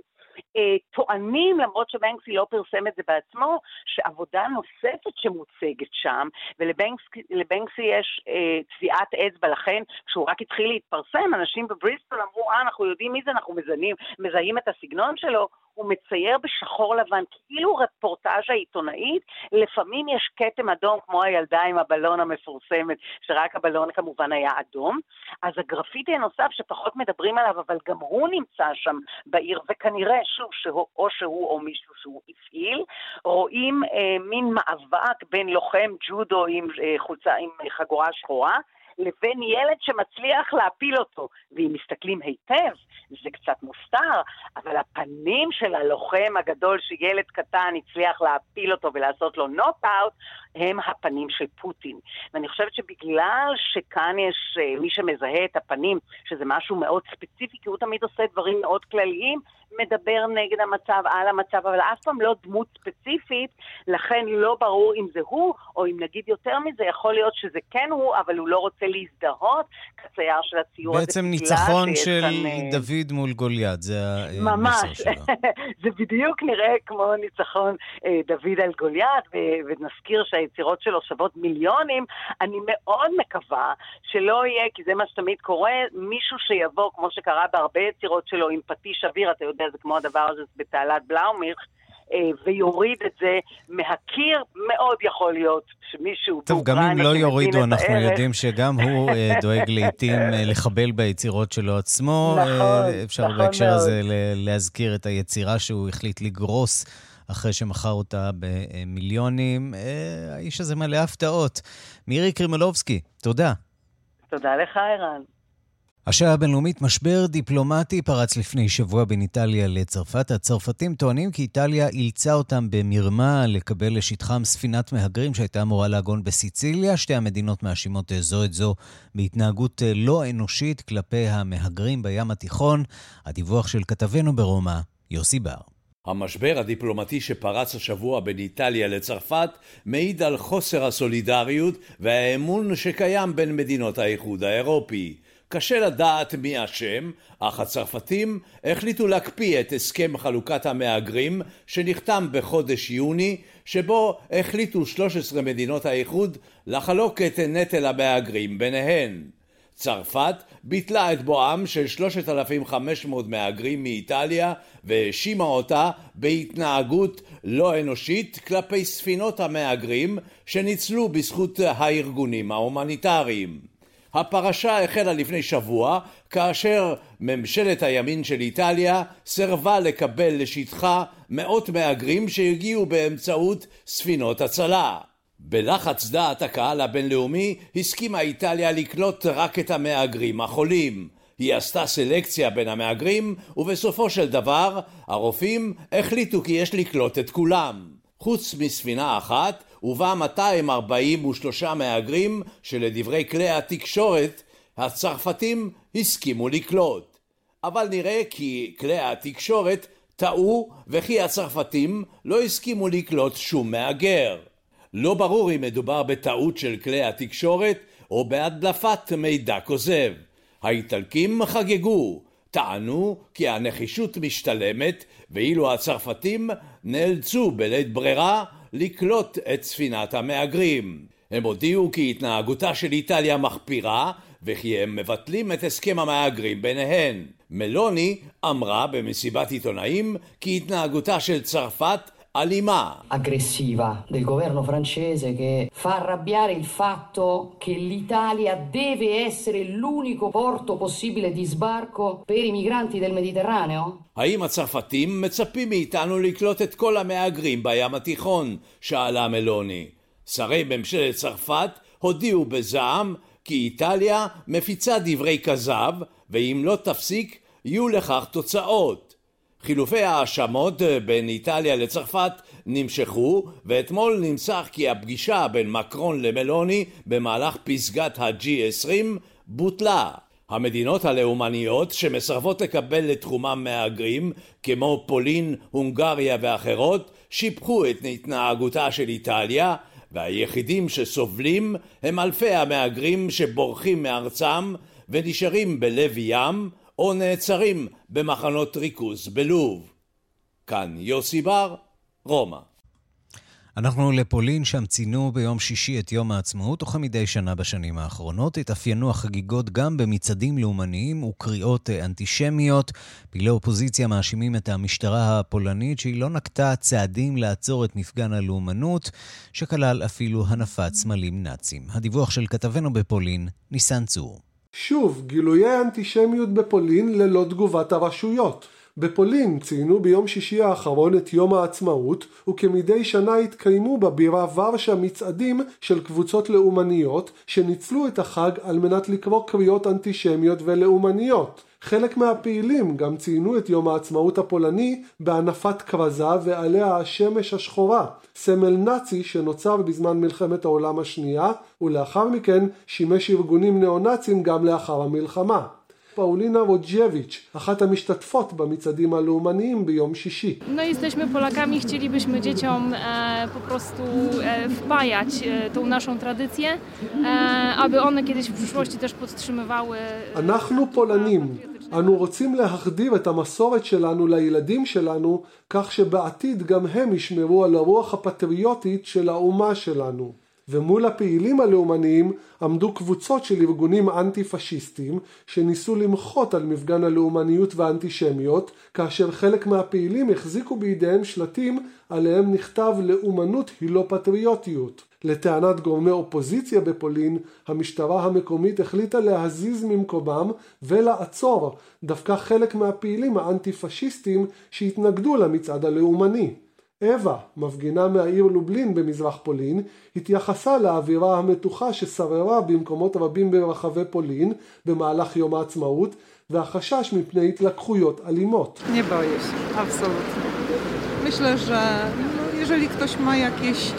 אה, טוענים, למרות שבנקסי לא פרסם את זה בעצמו, שעבודה נוספת שמוצגת שם, ולבנקסי יש אה, טביעת אצבע, לכן כשהוא רק התחיל להתפרסם, אנשים בבריסטול אמרו, אה, אנחנו יודעים מי זה, אנחנו מזהים, מזהים את הסגנון שלו, הוא מצייר בשחור לבן, כאילו רפורטאז' העיתונאית, לפעמים יש כתם אדום, כמו הילדה עם הבלון המפורסמת, שרק הבלון כמובן היה אדום. אז הגרפיטי הנוסף שפחות מדברים עליו, אבל גם הוא נמצא שם בעיר, וכנראה, שוב, שהוא, או שהוא או מישהו שהוא הפעיל, רואים אה, מין מאבק בין לוחם ג'ודו עם אה, חולצה, עם חגורה שחורה, לבין ילד שמצליח להפיל אותו. ואם מסתכלים היטב, זה קצת מוסתר, אבל הפנים של הלוחם הגדול שילד קטן הצליח להפיל אותו ולעשות לו נוט-אאוט, הם הפנים של פוטין. ואני חושבת שבגלל שכאן יש uh, מי שמזהה את הפנים, שזה משהו מאוד ספציפי, כי הוא תמיד עושה דברים מאוד כלליים, מדבר נגד המצב, על המצב, אבל אף פעם לא דמות ספציפית, לכן לא ברור אם זה הוא, או אם נגיד יותר מזה, יכול להיות שזה כן הוא, אבל הוא לא רוצה להזדהות כצייר של הציור הזה. בעצם ניצחון של כאן, אה, דוד מול גוליית, זה המסר שלו. ממש, זה בדיוק נראה כמו ניצחון אה, דוד על גוליית, ונזכיר שהיצירות שלו שוות מיליונים. אני מאוד מקווה שלא יהיה, כי זה מה שתמיד קורה, מישהו שיבוא, כמו שקרה בהרבה יצירות שלו, עם פטיש אוויר, אתה יודע, זה כמו הדבר הזה בתעלת בלאומיך. אה, ויוריד את זה מהקיר, מאוד יכול להיות שמישהו טוב, גם אם לא יורידו, אנחנו יודעים שגם הוא אה, דואג לעיתים אה, לחבל ביצירות שלו עצמו. נכון, אפשר נכון בהקשר מאוד. הזה להזכיר את היצירה שהוא החליט לגרוס. אחרי שמכר אותה במיליונים. האיש הזה מלא הפתעות. מירי קרימלובסקי, תודה. תודה לך, ערן. השעה הבינלאומית, משבר דיפלומטי פרץ לפני שבוע בין איטליה לצרפת. הצרפתים טוענים כי איטליה אילצה אותם במרמה לקבל לשטחם ספינת מהגרים שהייתה אמורה לעגון בסיציליה. שתי המדינות מאשימות זו את זו בהתנהגות לא אנושית כלפי המהגרים בים התיכון. הדיווח של כתבנו ברומא, יוסי בר. המשבר הדיפלומטי שפרץ השבוע בין איטליה לצרפת מעיד על חוסר הסולידריות והאמון שקיים בין מדינות האיחוד האירופי. קשה לדעת מי אשם, אך הצרפתים החליטו להקפיא את הסכם חלוקת המהגרים שנחתם בחודש יוני, שבו החליטו 13 מדינות האיחוד לחלוק את נטל המהגרים ביניהן. צרפת ביטלה את בואם של 3,500 מהגרים מאיטליה והאשימה אותה בהתנהגות לא אנושית כלפי ספינות המהגרים שניצלו בזכות הארגונים ההומניטריים. הפרשה החלה לפני שבוע כאשר ממשלת הימין של איטליה סירבה לקבל לשטחה מאות מהגרים שהגיעו באמצעות ספינות הצלה. בלחץ דעת הקהל הבינלאומי הסכימה איטליה לקלוט רק את המהגרים החולים. היא עשתה סלקציה בין המהגרים ובסופו של דבר הרופאים החליטו כי יש לקלוט את כולם. חוץ מספינה אחת ובה 243 מהגרים שלדברי כלי התקשורת הצרפתים הסכימו לקלוט. אבל נראה כי כלי התקשורת טעו וכי הצרפתים לא הסכימו לקלוט שום מהגר. לא ברור אם מדובר בטעות של כלי התקשורת או בהדלפת מידע כוזב. האיטלקים חגגו, טענו כי הנחישות משתלמת ואילו הצרפתים נאלצו בלית ברירה לקלוט את ספינת המהגרים. הם הודיעו כי התנהגותה של איטליה מחפירה וכי הם מבטלים את הסכם המהגרים ביניהן. מלוני אמרה במסיבת עיתונאים כי התנהגותה של צרפת alimà aggressiva del governo francese che fa arrabbiare il fatto che l'Italia deve essere l'unico porto possibile di sbarco per i migranti del Mediterraneo? האם הצרפתים מצפים מאיתנו לקלוט את כל המהגרים בים התיכון? שאלה מלוני. שרי ממשלת צרפת הודיעו בזעם כי איטליה מפיצה דברי כזב, ואם לא תפסיק, יהיו לכך תוצאות. חילופי ההאשמות בין איטליה לצרפת נמשכו, ואתמול נמסך כי הפגישה בין מקרון למלוני במהלך פסגת ה-G20 בוטלה. המדינות הלאומניות שמסרבות לקבל לתחומם מהגרים, כמו פולין, הונגריה ואחרות, שיבחו את התנהגותה של איטליה, והיחידים שסובלים הם אלפי המהגרים שבורחים מארצם ונשארים בלב ים, או נעצרים במחנות ריכוז בלוב. כאן יוסי בר, רומא. אנחנו לפולין, שם ציינו ביום שישי את יום העצמאות, וכמדי שנה בשנים האחרונות התאפיינו החגיגות גם במצעדים לאומניים וקריאות אנטישמיות. פעילי אופוזיציה מאשימים את המשטרה הפולנית שהיא לא נקטה צעדים לעצור את מפגן הלאומנות, שכלל אפילו הנפת סמלים נאצים. הדיווח של כתבנו בפולין, ניסן צור. שוב, גילויי אנטישמיות בפולין ללא תגובת הרשויות. בפולין ציינו ביום שישי האחרון את יום העצמאות, וכמדי שנה התקיימו בבירה ורשה מצעדים של קבוצות לאומניות, שניצלו את החג על מנת לקרוא קריאות אנטישמיות ולאומניות. חלק מהפעילים גם ציינו את יום העצמאות הפולני בהנפת כרזה ועליה השמש השחורה, סמל נאצי שנוצר בזמן מלחמת העולם השנייה, ולאחר מכן שימש ארגונים ניאו-נאצים גם לאחר המלחמה. פאולינה רוג'ביץ', אחת המשתתפות במצעדים הלאומניים ביום שישי. No jesteśmy Polakami, chcielibyśmy dzieciom e, po prostu e, wpajać e, tą naszą tradycję, e, aby one kiedyś w przyszłości też podtrzymywały... אנחנו פולנים. אנו רוצים להחדיר את המסורת שלנו לילדים שלנו, כך שבעתיד גם הם ישמרו על הרוח הפטריוטית של האומה שלנו. ומול הפעילים הלאומניים עמדו קבוצות של ארגונים אנטי פשיסטים שניסו למחות על מפגן הלאומניות והאנטישמיות כאשר חלק מהפעילים החזיקו בידיהם שלטים עליהם נכתב לאומנות היא לא פטריוטיות. לטענת גורמי אופוזיציה בפולין, המשטרה המקומית החליטה להזיז ממקומם ולעצור דווקא חלק מהפעילים האנטי פשיסטים שהתנגדו למצעד הלאומני. אווה, מפגינה מהעיר לובלין במזרח פולין, התייחסה לאווירה המתוחה ששררה במקומות רבים ברחבי פולין במהלך יום העצמאות והחשש מפני התלקחויות אלימות. Nie boję się, absolutnie. Myślę, że jeżeli ktoś ma jakieś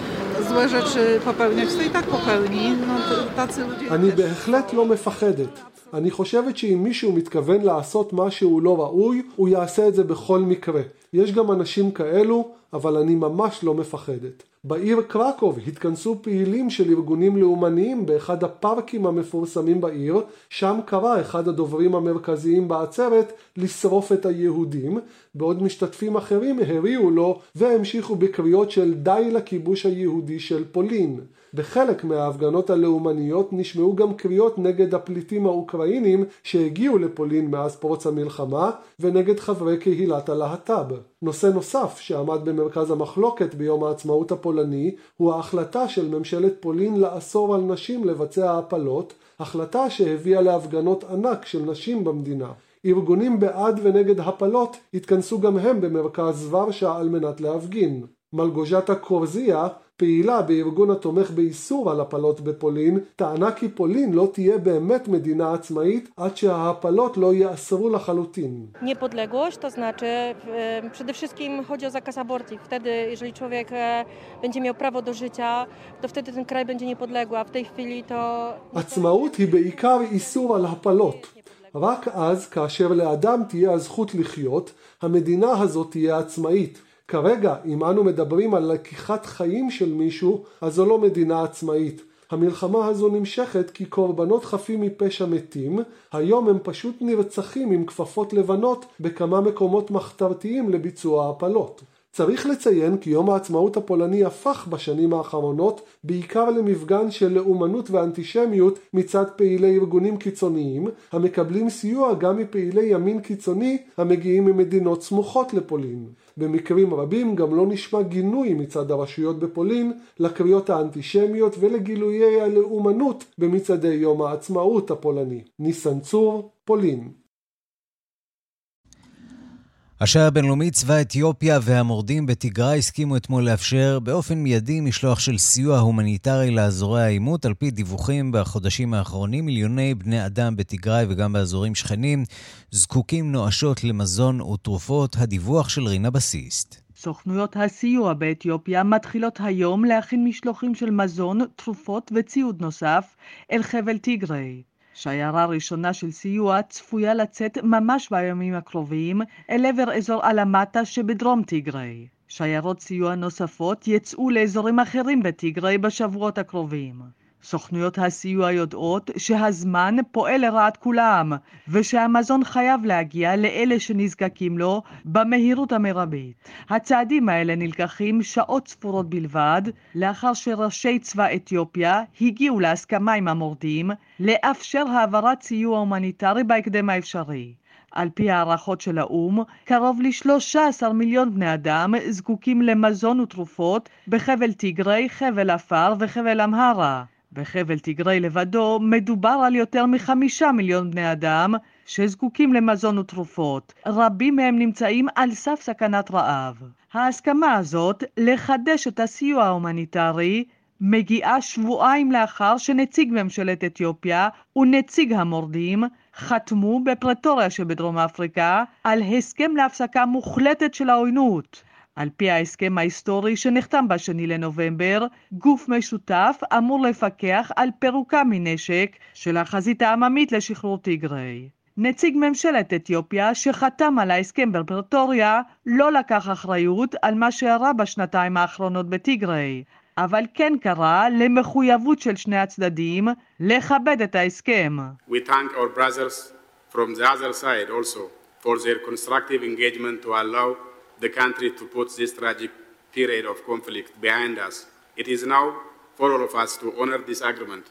złe rzeczy popełniać, to i tak popełni. No, tacy ludzie אני בהחלט לא מפחדת. אני חושבת שאם מישהו מתכוון לעשות משהו לא ראוי, הוא יעשה את זה בכל מקרה. יש גם אנשים כאלו, אבל אני ממש לא מפחדת. בעיר קרקוב התכנסו פעילים של ארגונים לאומניים באחד הפארקים המפורסמים בעיר, שם קרא אחד הדוברים המרכזיים בעצרת לשרוף את היהודים, בעוד משתתפים אחרים הריעו לו והמשיכו בקריאות של די לכיבוש היהודי של פולין. בחלק מההפגנות הלאומניות נשמעו גם קריאות נגד הפליטים האוקראינים שהגיעו לפולין מאז פרוץ המלחמה ונגד חברי קהילת הלהט"ב. נושא נוסף שעמד במרכז המחלוקת ביום העצמאות הפולני הוא ההחלטה של ממשלת פולין לאסור על נשים לבצע הפלות, החלטה שהביאה להפגנות ענק של נשים במדינה. ארגונים בעד ונגד הפלות התכנסו גם הם במרכז ורשה על מנת להפגין. מלגוז'טה קורזיה, פעילה בארגון התומך באיסור על הפלות בפולין, טענה כי פולין לא תהיה באמת מדינה עצמאית עד שההפלות לא ייאסרו לחלוטין. Niepodległość to znaczy e, przede wszystkim chodzi o zakaz aborcji. Wtedy, jeżeli człowiek e, będzie miał prawo do życia, to wtedy ten kraj będzie niepodległy, a w tej chwili to... עצמאות היא בעיקר איסור על הפלות. רק אז, כאשר לאדם תהיה הזכות לחיות, המדינה הזאת תהיה עצמאית. כרגע, אם אנו מדברים על לקיחת חיים של מישהו, אז זו לא מדינה עצמאית. המלחמה הזו נמשכת כי קורבנות חפים מפשע מתים, היום הם פשוט נרצחים עם כפפות לבנות בכמה מקומות מחתרתיים לביצוע הפלות. צריך לציין כי יום העצמאות הפולני הפך בשנים האחרונות בעיקר למפגן של לאומנות ואנטישמיות מצד פעילי ארגונים קיצוניים המקבלים סיוע גם מפעילי ימין קיצוני המגיעים ממדינות סמוכות לפולין. במקרים רבים גם לא נשמע גינוי מצד הרשויות בפולין לקריאות האנטישמיות ולגילויי הלאומנות במצעדי יום העצמאות הפולני. ניסן צור, פולין השעה הבינלאומית, צבא אתיופיה והמורדים בתיגראי הסכימו אתמול לאפשר באופן מיידי משלוח של סיוע הומניטרי לאזורי העימות. על פי דיווחים בחודשים האחרונים, מיליוני בני אדם בתיגראי וגם באזורים שכנים זקוקים נואשות למזון ותרופות. הדיווח של רינה בסיסט. סוכנויות הסיוע באתיופיה מתחילות היום להכין משלוחים של מזון, תרופות וציוד נוסף אל חבל טיגריי. שיירה ראשונה של סיוע צפויה לצאת ממש בימים הקרובים אל עבר אזור אלמטה שבדרום טיגריי. שיירות סיוע נוספות יצאו לאזורים אחרים בטיגריי בשבועות הקרובים. סוכנויות הסיוע יודעות שהזמן פועל לרעת כולם, ושהמזון חייב להגיע לאלה שנזקקים לו במהירות המרבית. הצעדים האלה נלקחים שעות ספורות בלבד, לאחר שראשי צבא אתיופיה הגיעו להסכמה עם המורדים לאפשר העברת סיוע הומניטרי בהקדם האפשרי. על פי הערכות של האו"ם, קרוב ל-13 מיליון בני אדם זקוקים למזון ותרופות בחבל טיגרי, חבל עפר וחבל אמהרה. בחבל טיגרי לבדו מדובר על יותר מחמישה מיליון בני אדם שזקוקים למזון ותרופות. רבים מהם נמצאים על סף סכנת רעב. ההסכמה הזאת לחדש את הסיוע ההומניטרי מגיעה שבועיים לאחר שנציג ממשלת אתיופיה ונציג המורדים חתמו בפרטוריה שבדרום אפריקה על הסכם להפסקה מוחלטת של העוינות. על פי ההסכם ההיסטורי שנחתם בשני לנובמבר, גוף משותף אמור לפקח על פירוקה מנשק של החזית העממית לשחרור טיגריי. נציג ממשלת אתיופיה שחתם על ההסכם בפרטוריה לא לקח אחריות על מה שאירע בשנתיים האחרונות בטיגריי, אבל כן קרא למחויבות של שני הצדדים לכבד את ההסכם. We thank our brothers from the other side also for their constructive engagement to allow the country to put this tragic period of conflict behind us. It is now for all of us to honor this agreement.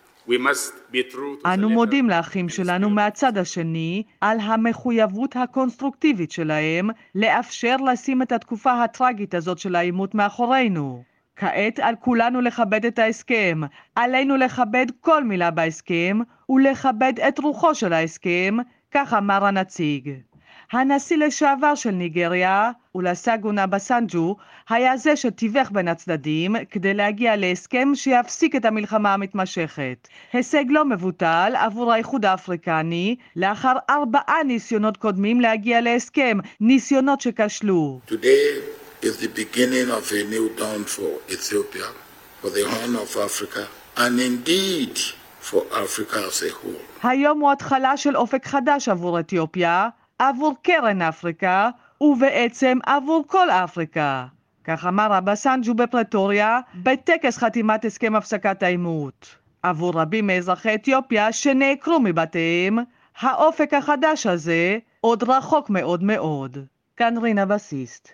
אנו מודים לאחים שלנו מהצד השני על המחויבות הקונסטרוקטיבית שלהם לאפשר לשים את התקופה הטרגית הזאת של העימות מאחורינו. כעת על כולנו לכבד את ההסכם. עלינו לכבד כל מילה בהסכם ולכבד את רוחו של ההסכם, כך אמר הנציג. הנשיא לשעבר של ניגריה, אולסגונה בסנג'ו, היה זה שתיווך בין הצדדים כדי להגיע להסכם שיפסיק את המלחמה המתמשכת. הישג לא מבוטל עבור האיחוד האפריקני לאחר ארבעה ניסיונות קודמים להגיע להסכם, ניסיונות שכשלו. Is the beginning of a new dawn for Ethiopia, for the Horn of Africa, and indeed for Africa as a whole. היום הוא התחלה של אופק חדש עבור אתיופיה, עבור קרן אפריקה, ובעצם עבור כל אפריקה. כך אמר אבא סנג'ו בפרטוריה, בטקס חתימת הסכם הפסקת העימות. עבור רבים מאזרחי אתיופיה שנעקרו מבתיהם, האופק החדש הזה עוד רחוק מאוד מאוד. כאן רינה בסיסט.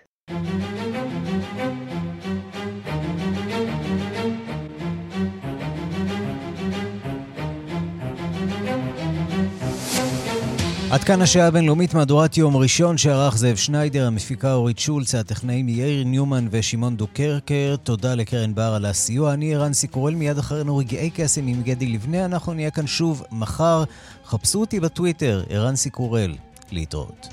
עד כאן השעה הבינלאומית מהדורת יום ראשון שערך זאב שניידר, המפיקה אורית שולץ, הטכנאים יאיר ניומן ושמעון דוקרקר. תודה לקרן בר על הסיוע. אני רנסי קורל, מיד אחרינו רגעי קסם עם גדי לבנה. אנחנו נהיה כאן שוב מחר. חפשו אותי בטוויטר, ערנסי קורל. להתראות.